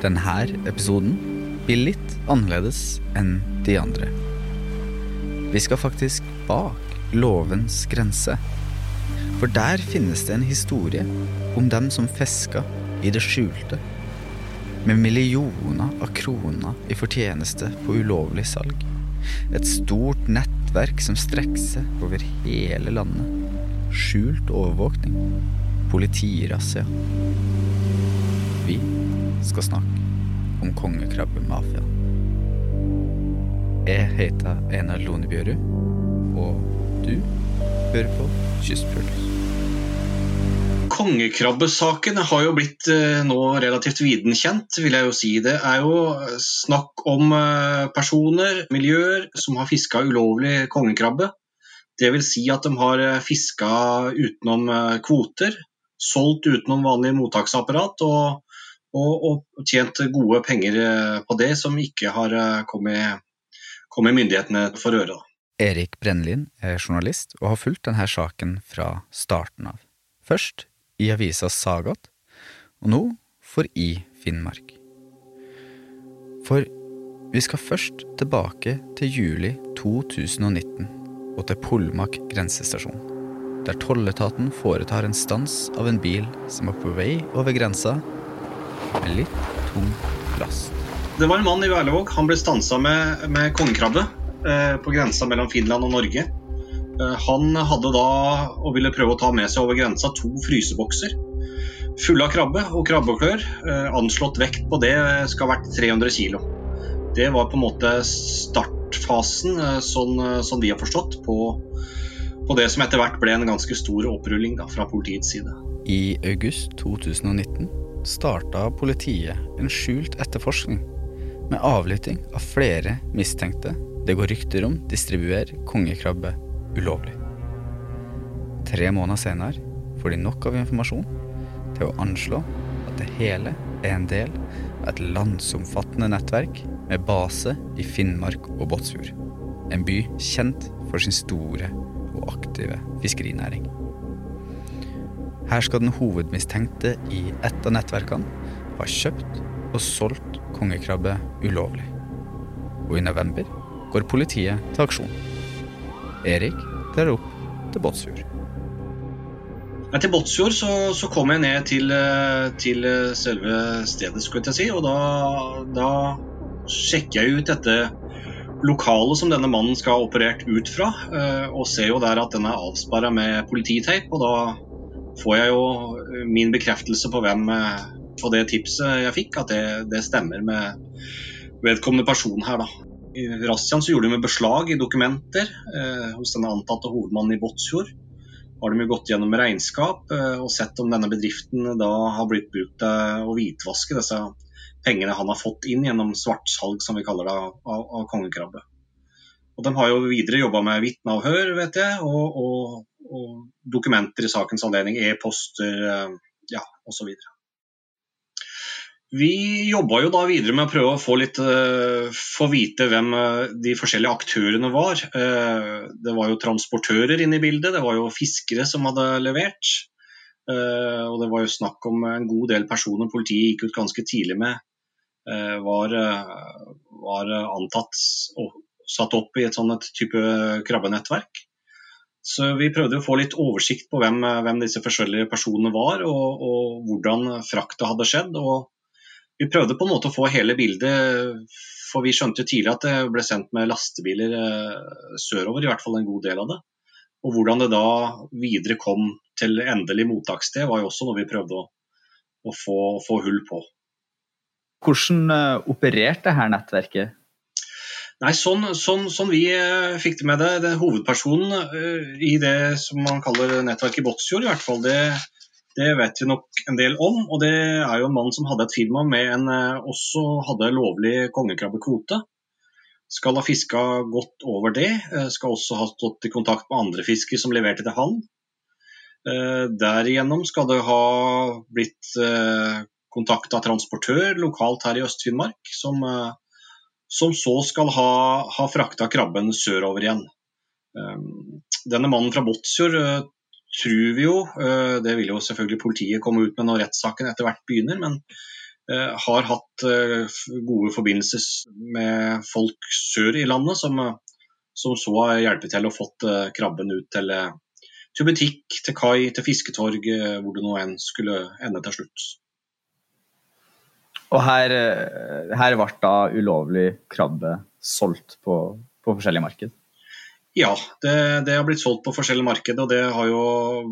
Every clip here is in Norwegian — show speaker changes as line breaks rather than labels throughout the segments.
Denne episoden blir litt annerledes enn de andre. Vi skal faktisk bak lovens grense. For der finnes det en historie om dem som fiska i det skjulte. Med millioner av kroner i fortjeneste på ulovlig salg. Et stort nettverk som strekker seg over hele landet. Skjult overvåkning. Politirazzia. Skal snakke om kongekrabbemafiaen. Jeg heter Einar Lonebjørud, og du hører på Kystpuls.
Kongekrabbesaken har jo blitt eh, nå relativt viden kjent, vil jeg jo si. Det er jo snakk om eh, personer, miljøer, som har fiska ulovlig kongekrabbe. Vil si at de har fiska utenom eh, kvoter, solgt utenom vanlig mottaksapparat og, og, og tjent gode penger på det, som ikke har kommet, kommet myndighetene for øre.
Erik Brennelin er journalist og har fulgt denne saken fra starten av. Først i avisa Sagat, og nå for I Finnmark. For vi skal først tilbake til juli 2019 og til Polmak grensestasjon, der tolletaten foretar en stans av en bil som er på vei over grensa med litt tung last.
Det var en mann i Værlevåg. Han ble stansa med, med kongekrabbe eh, på grensa mellom Finland og Norge. Eh, han hadde da, og ville prøve å ta med seg over grensa, to frysebokser fulle av krabbe og krabbeklør. Eh, anslått vekt på det skal ha vært 300 kg. Det var på en måte startfasen, eh, sånn, sånn vi har forstått, på, på, det som etter hvert ble en ganske stor opprulling da, fra politiets side.
I august 2019 starta politiet en skjult etterforskning med avlytting av flere mistenkte det går rykter om distribuerer kongekrabbe ulovlig. Tre måneder senere får de nok av informasjon til å anslå at det hele er en del av et landsomfattende nettverk med base i Finnmark og Båtsfjord. En by kjent for sin store og aktive fiskerinæring. Her skal den hovedmistenkte i ett av nettverkene ha kjøpt og solgt kongekrabbe ulovlig. Og i november går politiet til aksjon. Erik drar opp til Båtsfjord.
Til Båtsfjord så, så, kom jeg ned til, eh, til, selve stedet, skulle jeg si. Og da, da sjekker jeg ut dette lokalet som denne mannen skal ha operert ut fra. Eh, og ser jo der at den er avsperra med polititeip. Og da får jeg jo min bekreftelse på hvem på det tipset jeg fikk, at det, det stemmer med vedkommende person her, da. I Razziaen så gjorde de med beslag i dokumenter eh, hos denne antatte hovedmannen i Båtsfjord. Har de gått gjennom regnskap eh, og sett om denne bedriften da har blitt brukt til å hvitvaske disse pengene han har fått inn gjennom svartsalg, som vi kaller det, av, av kongekrabbe. Og De har jo videre jobba med vitneavhør, vet jeg, og, og, og, dokumenter i sakens anledning, e-poster eh, ja, osv. Vi jobba jo da videre med å prøve å få litt uh, få vite hvem uh, de forskjellige aktørene var. Det var jo transportører inne i bildet, det var jo fiskere som hadde levert. og det var jo snakk om en god del personer politiet gikk ut ganske tidlig med var, var, antatt og satt opp i et sånt type krabbenettverk. Så vi prøvde å få litt oversikt på hvem, hvem disse forskjellige personene var, og, og hvordan frakta hadde skjedd. og vi prøvde på en måte å få hele bildet, for vi skjønte jo tidlig at det ble sendt med lastebiler eh, sørover, i hvert fall en god del av det. Og hvordan det da videre kom til endelig mottakssted, var jo også noe vi prøvde å, å få, få, hull på.
Hvordan uh, opererte dette nettverket?
Nei, sånn, sånn, sånn vi uh, fikk det med det, det hovedpersonen uh, i det som man kaller nettverket Båtsfjord, i hvert fall, det, det vet vi nok en del om. og Det er jo en mann som hadde et firma med en eh, også hadde lovlig kongekrabbekvote. Skal ha fiska godt over det. Eh, skal også ha stått i kontakt med andre fisker som leverte til han. Eh, derigjennom skal det ha blitt kontakta transportør lokalt her i Øst-Finnmark, som, som, så skal ha, ha frakta krabben sørover igjen. Denne mannen fra Båtsfjord tror vi jo, eh, det vil jo selvfølgelig politiet komme ut med når rettssaken etter hvert begynner, men eh, har hatt gode forbindelser med folk sør i landet, som, som så har hjulpet til å fått krabben ut til, til butikk, til kai, til fisketorg, hvor det nå enn skulle ende til slutt.
Og her, her ble da ulovlig krabbe solgt på, på forskjellige marked?
Ja, det, det, har blitt solgt på forskjellige markeder, og det har jo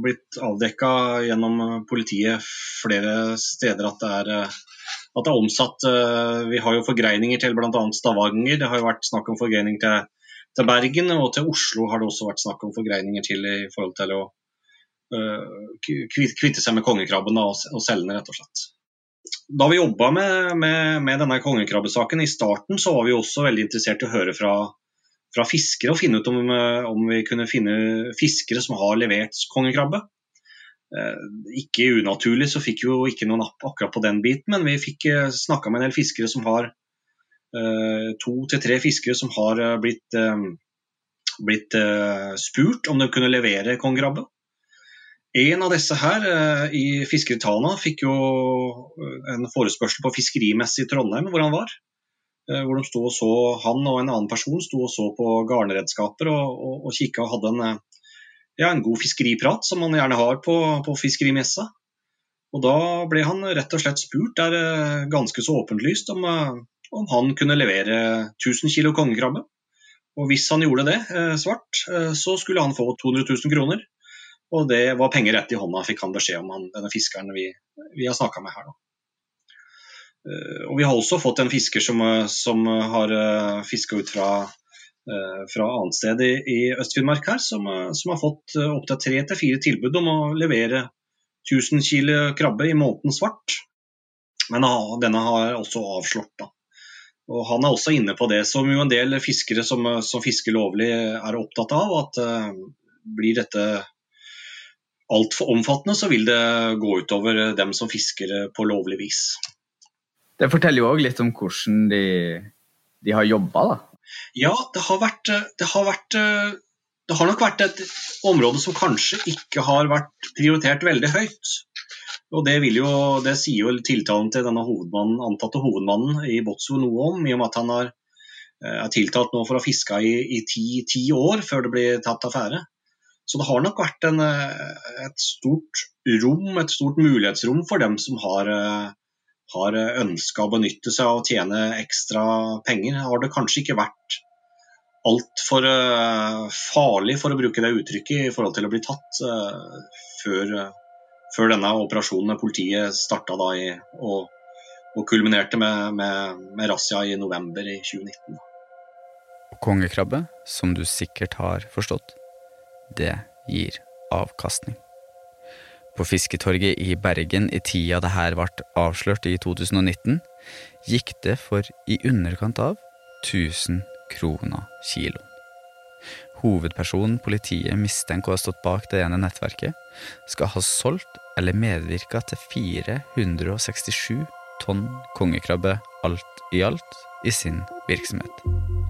blitt avdekka gjennom politiet flere steder at det er, at det er omsatt. Eh, vi har jo forgreininger til bl.a. Stavanger, det har jo vært snakk om forgreininger til, til, Bergen, og til Oslo har det også vært snakk om forgreininger til i forhold til å uh, kvitte seg med kongekrabben og, og selge den, rett og slett da vi jobba med, med, med, denne kongekrabbesaken i starten, så var vi også veldig interessert i å høre fra, fra fiskere og finne ut om, eh, om, vi kunne finne fiskere som har levert kongekrabbe. Eh, ikke unaturlig så fikk vi jo ikke noen napp akkurat på den biten, men vi fikk eh, snakka med en del fiskere som har eh, to til tre fiskere som har eh, blitt, eh, blitt spurt om de kunne levere kongekrabbe. En av disse her eh, i Fiskeritana fikk jo eh, en forespørsel på fiskerimesse i Trondheim, hvor han var. Eh, hvor de og så, Han og en annen person sto og så på garnredskaper og, og, og kikka og hadde en, ja, en, god fiskeriprat, som man gjerne har på, på fiskerimessa. Og Da ble han rett og slett spurt der ganske så åpenlyst om, om han kunne levere 1000 kg kongekrabbe. Og hvis han gjorde det svart, så skulle han få 200 000 kroner. Og det var penger rett i hånda, fikk han beskjed om, han, denne fiskeren vi, vi har snakka med her. Da. Eh, og Vi har også fått en fisker som, som har eh, fiska ut fra, eh, fra annet sted i, i Øst-Finnmark her, som, som, har fått opptil tre til fire tilbud om å levere 1000 kg krabbe i måneden svart. Men denne har også avslått. da. Og Han er også inne på det som jo en del fiskere som, som fisker lovlig er opptatt av. At uh, blir dette altfor omfattende, så vil det gå utover dem som fisker på lovlig vis.
Det forteller jo òg litt om hvordan de, de har jobba, da.
Ja, det har, vært, det har vært det har nok vært et område som kanskje ikke har vært prioritert veldig høyt. Og Det, jo, det sier jo tiltalen til denne hovedmannen, antatte hovedmannen i Botso noe om, i og med at han har, er tiltalt nå for å ha fiska i, i ti, ti, år før det blir tatt affære. Så det har nok vært en, eh, et stort rom, et stort mulighetsrom for dem som har, eh, har ønska å benytte seg av å tjene ekstra penger. Har det kanskje ikke vært altfor farlig, for å bruke det uttrykket, i forhold til å bli tatt før, før, denne operasjonen politiet starta da i, og, og, kulminerte med, med, med razzia i november i 2019.
Kongekrabbe, som du sikkert har forstått, det gir avkastning. På Fisketorget i Bergen i tida det her ble avslørt i 2019, gikk det for i underkant av 1000 kroner kiloen. Hovedpersonen politiet mistenker å ha stått bak det ene nettverket, skal ha solgt eller medvirka til 467 tonn kongekrabbe alt i alt i sin virksomhet.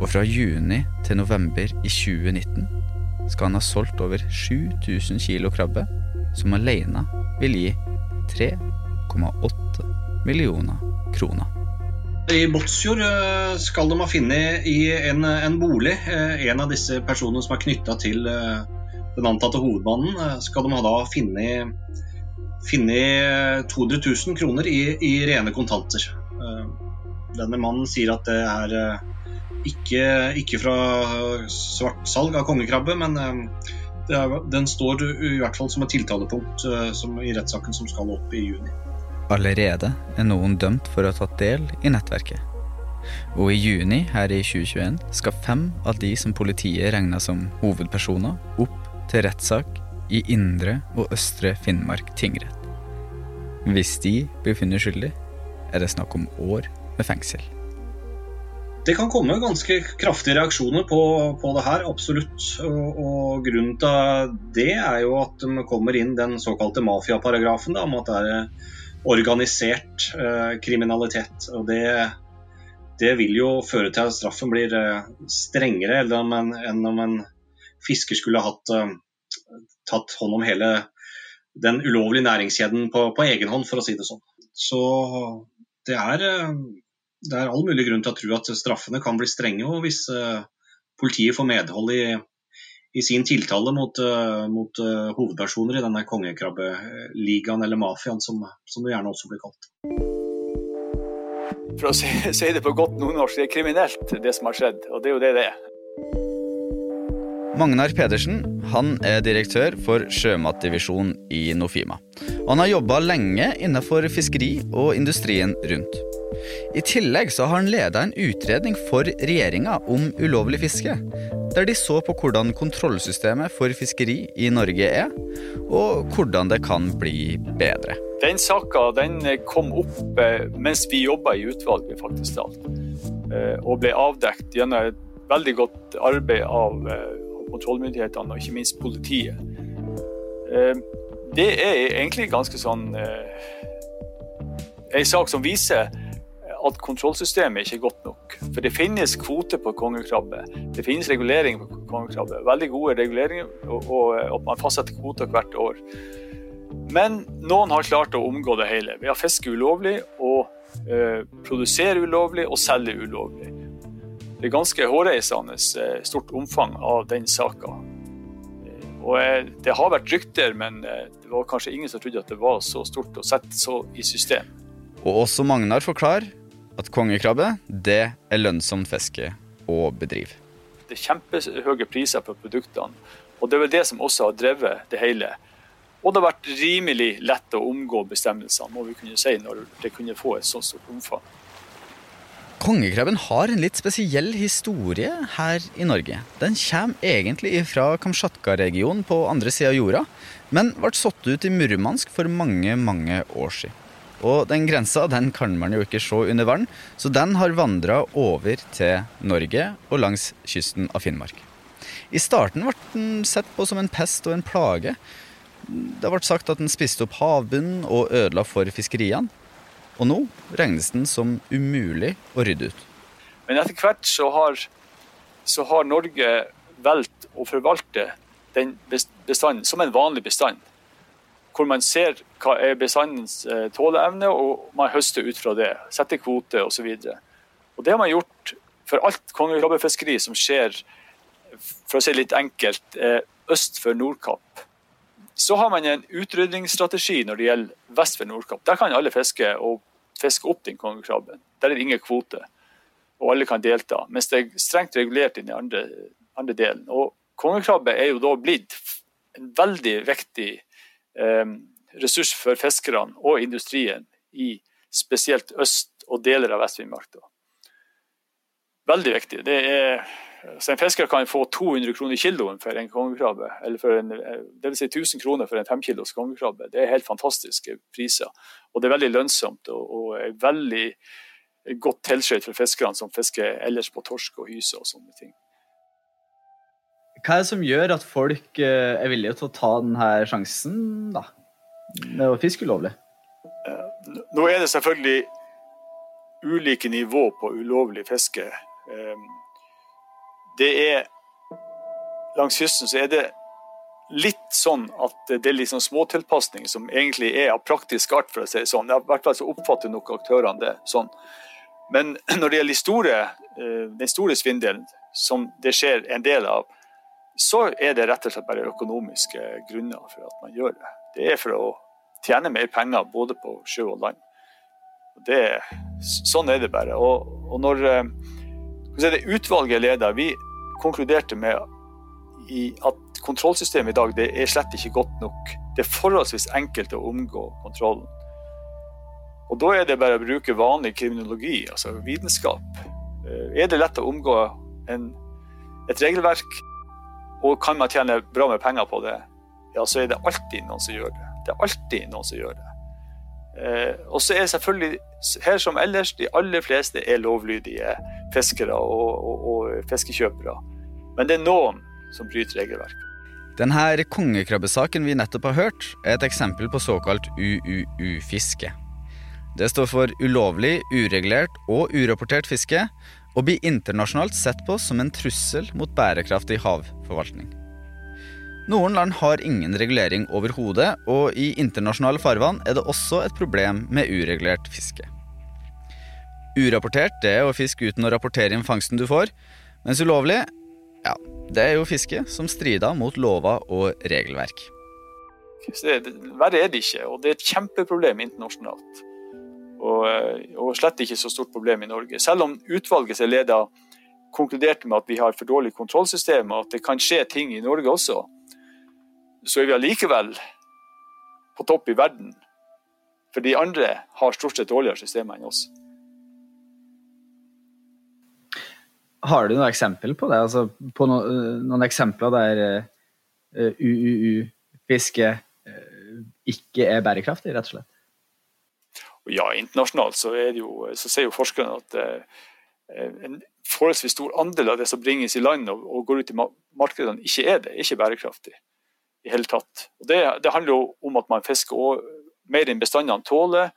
Og fra juni til november i 2019 skal han ha solgt over 7000 kilo krabbe, som alene vil gi 3,8 millioner kroner.
I Båtsfjord eh, skal de ha funnet i en, en, bolig eh, en av disse personene som er knytta til eh, den antatte hovedmannen, skal de ha da funnet 200 000 kroner i, i rene kontanter. Denne mannen sier at det er ikke, ikke fra svartsalg av kongekrabbe, men eh, er, den står i hvert fall som et tiltalepunkt eh, som, i rettssaken som skal opp i juni.
Allerede er noen dømt for å ha tatt del i nettverket. Og i juni her i 2021 skal fem av de som politiet regna som hovedpersoner, opp til rettssak i Indre og Østre Finnmark tingrett. Hvis de blir funnet skyldig, er det snakk om år med fengsel.
Det kan komme ganske kraftige reaksjoner på, på det her, absolutt. Og, og, Grunnen til det er jo at de kommer inn den såkalte mafiaparagrafen om at det er organisert eh, kriminalitet. Og det, det, vil jo føre til at straffen blir eh, strengere enn om, enn om en fisker skulle hatt eh, tatt hånd om hele den ulovlige næringskjeden på, på egen hånd, for å si det sånn. Så det er, det er all mulig grunn til å tro at straffene kan bli strenge. og Hvis politiet får medhold i, i sin tiltale mot, mot hovedpersoner i denne kongekrabbeligaen, eller mafiaen, som, som det gjerne også blir kalt.
For å si, si det på godt nordnorsk, det er kriminelt det som har skjedd, og det er jo det det er.
Magnar Pedersen han er direktør for sjømatdivisjonen i Nofima. Og han har jobba lenge innenfor fiskeri og industrien rundt. I tillegg så har han leda en utredning for regjeringa om ulovlig fiske. Der de så på hvordan kontrollsystemet for fiskeri i Norge er, og hvordan det kan bli bedre.
Den saka den kom opp eh, mens vi jobba i utvalget, faktisk talt. Eh, og ble avdekt gjennom et veldig godt arbeid av eh, kontrollmyndighetene og ikke minst politiet. Eh, det er egentlig ganske sånn ei sak som viser at kontrollsystemet ikke er godt nok. For det finnes kvoter på kongekrabbe. Det finnes reguleringer på kongekrabbe. Veldig gode reguleringer, og, og man fastsetter kvoter hvert år. Men noen har klart å omgå det hele ved å fiske ulovlig og eh, produsere ulovlig og selge ulovlig det er ganske hårreisende eh, stort omfang av den saka. Eh, og eh, Det har vært rykter, men det var kanskje ingen som trodde at det var så stort å sette så i system.
Og også Magnar forklarer at kongekrabbe det er lønnsomt fiske å bedrive.
Det er kjempehøye priser på produktene, og det er vel det som også har drevet det hele. Og det har vært rimelig lett å omgå bestemmelsene, må vi kunne si, når det kunne få et sånt stort omfang.
Kongekrabben har en litt spesiell historie her i Norge. Den kommer egentlig fra Kamtsjatka-regionen på andre sida av jorda, men ble satt ut i Murmansk for mange, mange år siden. Og den grensa den kan man jo ikke se under vann, så den har vandra over til Norge og langs kysten av Finnmark. I starten ble den sett på som en pest og en plage. Det ble sagt at den spiste opp havbunnen og ødela for fiskeriene. Og nå regnes den som umulig å rydde ut.
Men etter hvert så har, så har Norge valgt å forvalte den bestanden som en vanlig bestand. Hvor man ser hva er bestandens eh, tåleevne, og man høster ut fra det. Setter kvote osv. Det har man gjort for alt kongekrabbefiskeri som skjer, for å si litt enkelt, eh, øst for Nordkapp. Så har man en utrydningsstrategi når det gjelder vest for Nordkapp. Der kan alle fiske og fiske opp den kongekrabben. Der er det ingen kvote, og alle kan delta. Mens det er strengt regulert i den andre, andre delen. Og kongekrabbe er jo da blitt en veldig viktig ressurs for fiskerne og industrien i spesielt øst og deler av Vest-Finnmark. Veldig viktig. Det er En fisker kan få 200 kroner kiloen for en kongekrabbe, eller for en, dvs. Si 1000 kroner for en 5 kilos kongekrabbe. Det er helt fantastiske priser. Og det er veldig lønnsomt og, og er veldig godt tilskjøt for fiskerne som fisker ellers på torsk og hyse og sånne ting.
Hva er det som gjør at folk eh, er villige til å ta denne sjansen da, med å fiske ulovlig?
Eh, nå er det selvfølgelig ulike nivå på ulovlig fiske. Eh, det er Langs kysten så er det litt sånn at det er liksom småtilpasninger som egentlig er av praktisk art, for å si det sånn. I hvert fall så oppfatter nok aktørene det sånn. Men når det gjelder de store, den store svindelen, som det skjer en del av, så er det rett og slett bare økonomiske grunner for at man gjør det. Det er for å tjene mer penger både på sjø og land. Det, sånn er det bare. Og, og når eh, det utvalget leder, vi konkluderte med at kontrollsystemet i dag det er slett ikke godt nok. Det er forholdsvis enkelt å omgå kontrollen. Og Da er det bare å bruke vanlig kriminologi, altså vitenskap. Eh, er det lett å omgå en, et regelverk, og kan man tjene bra med penger på det, ja, så er det alltid noen som gjør det. Det er alltid noen som gjør det. Eh, og så er selvfølgelig, her som ellers, de aller fleste er lovlydige fiskere og, og, og fiskekjøpere. Men det er noen som bryter regelverket.
Denne kongekrabbesaken vi nettopp har hørt, er et eksempel på såkalt UUU-fiske. Det står for ulovlig, uregulert og urapportert fiske, og blir internasjonalt sett på som en trussel mot bærekraftig havforvaltning. Noen land har ingen regulering overhodet, og i internasjonale farvann er det også et problem med uregulert fiske. Urapportert det er å fiske uten å rapportere inn fangsten du får, mens ulovlig, ja, det er jo fiske som strider mot lover og regelverk.
Verre er det ikke, og det er et kjempeproblem internasjonalt. Og, eh, og slett ikke så stort problem i Norge. Selv om utvalget som leder konkluderte med at vi har for dårlig kontrollsystem, og at det kan skje ting i Norge også, så er vi allikevel på topp i verden. For de andre har stort sett dårligere systemer enn oss.
Har du noen eksempel på det? Altså, på no, noen eksempler der eh, UUU-fiske eh, ikke er bærekraftig, rett og slett?
Ja, internasjonalt så, jo, så ser jo forskerne at uh, en forholdsvis stor andel av det som bringes i land og, og går ut i markedene, ikke er det. Ikke bærekraftig i hele tatt. Og det, det handler jo om at man fisker mer enn bestandene tåler.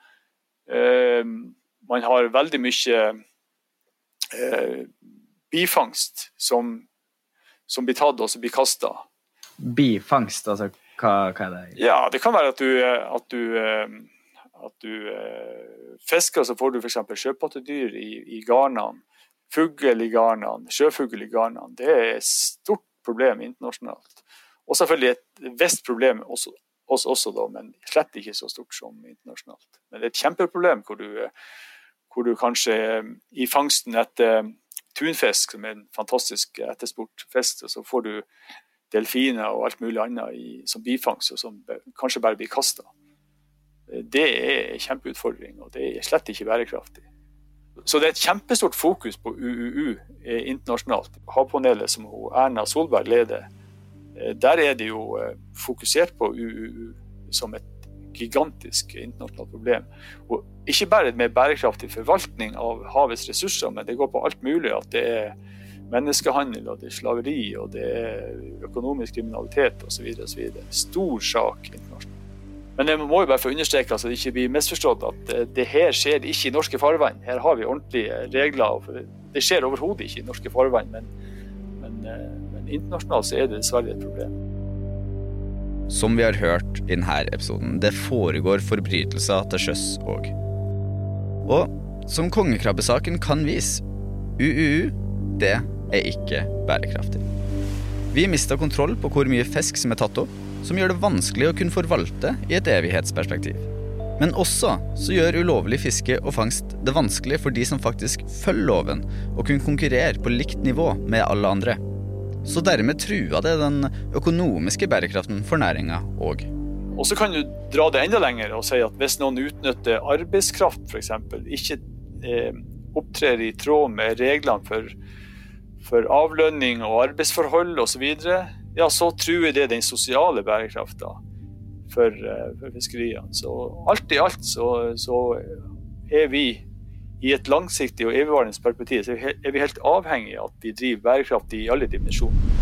man har veldig mye bifangst som, som blir tatt og som blir kasta.
Bifangst, altså hva, hva, er det?
Ja, Det kan være at du, at du, at du eh, fisker, så får du f.eks. sjøpattedyr i, i garnene. Fugl i garnene, sjøfugl i garnene. Det er et stort problem internasjonalt. Og selvfølgelig et visst problem også, oss også, da, men slett ikke så stort som internasjonalt. Men det er et kjempeproblem hvor du, hvor du kanskje i fangsten etter tunfisk, som er en fantastisk etterspurt fisk. Så får du delfiner og alt mulig annet i, som bifangst, og som kanskje bare blir kasta. Det er en kjempeutfordring, og det er slett ikke bærekraftig. Så det er et kjempestort fokus på UUU internasjonalt. Havpanelet som Erna Solberg leder, eh, der er det jo eh, fokusert på UUU som et gigantisk internasjonalt problem. Og ikke bare med bærekraftig forvaltning av havets ressurser, men det går på alt mulig. At det er menneskehandel, og det er slaveri, og det er økonomisk kriminalitet osv. Stor sak internasjonalt. Men jeg må jo bare få understreke altså, det ikke blir misforstått at det her skjer ikke i norske farvann. Her har vi ordentlige regler. Det skjer overhodet ikke i norske farvann, men, men, eh, men internasjonalt så er det dessverre et problem.
Som vi har hørt i denne episoden, det foregår forbrytelser til sjøs òg. Og som kongekrabbesaken kan vise, UUU, det er ikke bærekraftig. Vi mista kontroll på hvor mye fisk som er tatt opp, som gjør det vanskelig å kunne forvalte i et evighetsperspektiv. Men også så gjør ulovlig fiske og fangst det vanskelig for de som faktisk følger loven, å kunne konkurrere på likt nivå med alle andre. Så dermed trua det den økonomiske bærekraften for næringa òg.
Og så kan du dra det enda lenger og si at hvis noen utnytter arbeidskraft f.eks., ikke eh, opptrer i tråd med reglene for, for avlønning og arbeidsforhold osv., ja, så truer det den sosiale bærekrafta for, eh, for fiskeriene. Så alt i alt så, så er vi i et langsiktig og evigvarende perspektiv så er vi helt avhengig av at vi driver bærekraftig i alle dimensjoner.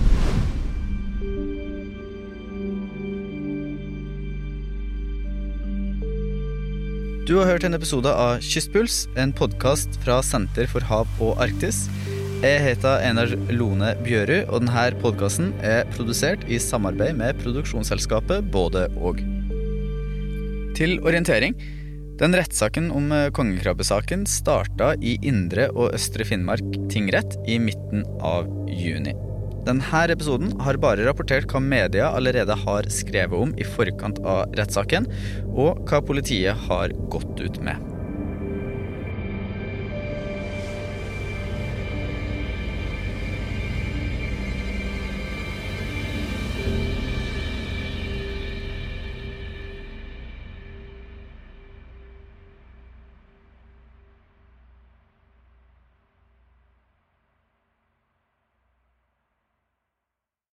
Du har hørt en episode av Kystpuls, en podkast fra Senter for hav og Arktis. Jeg heter Einar Lone Bjørud, og denne podkasten er produsert i samarbeid med produksjonsselskapet Både og. Til orientering den rettssaken om eh, kongekrabbesaken starta i Indre og Østre Finnmark tingrett i midten av juni. Denne episoden har bare rapportert hva media allerede har skrevet om i forkant av rettssaken, og hva politiet har gått ut med.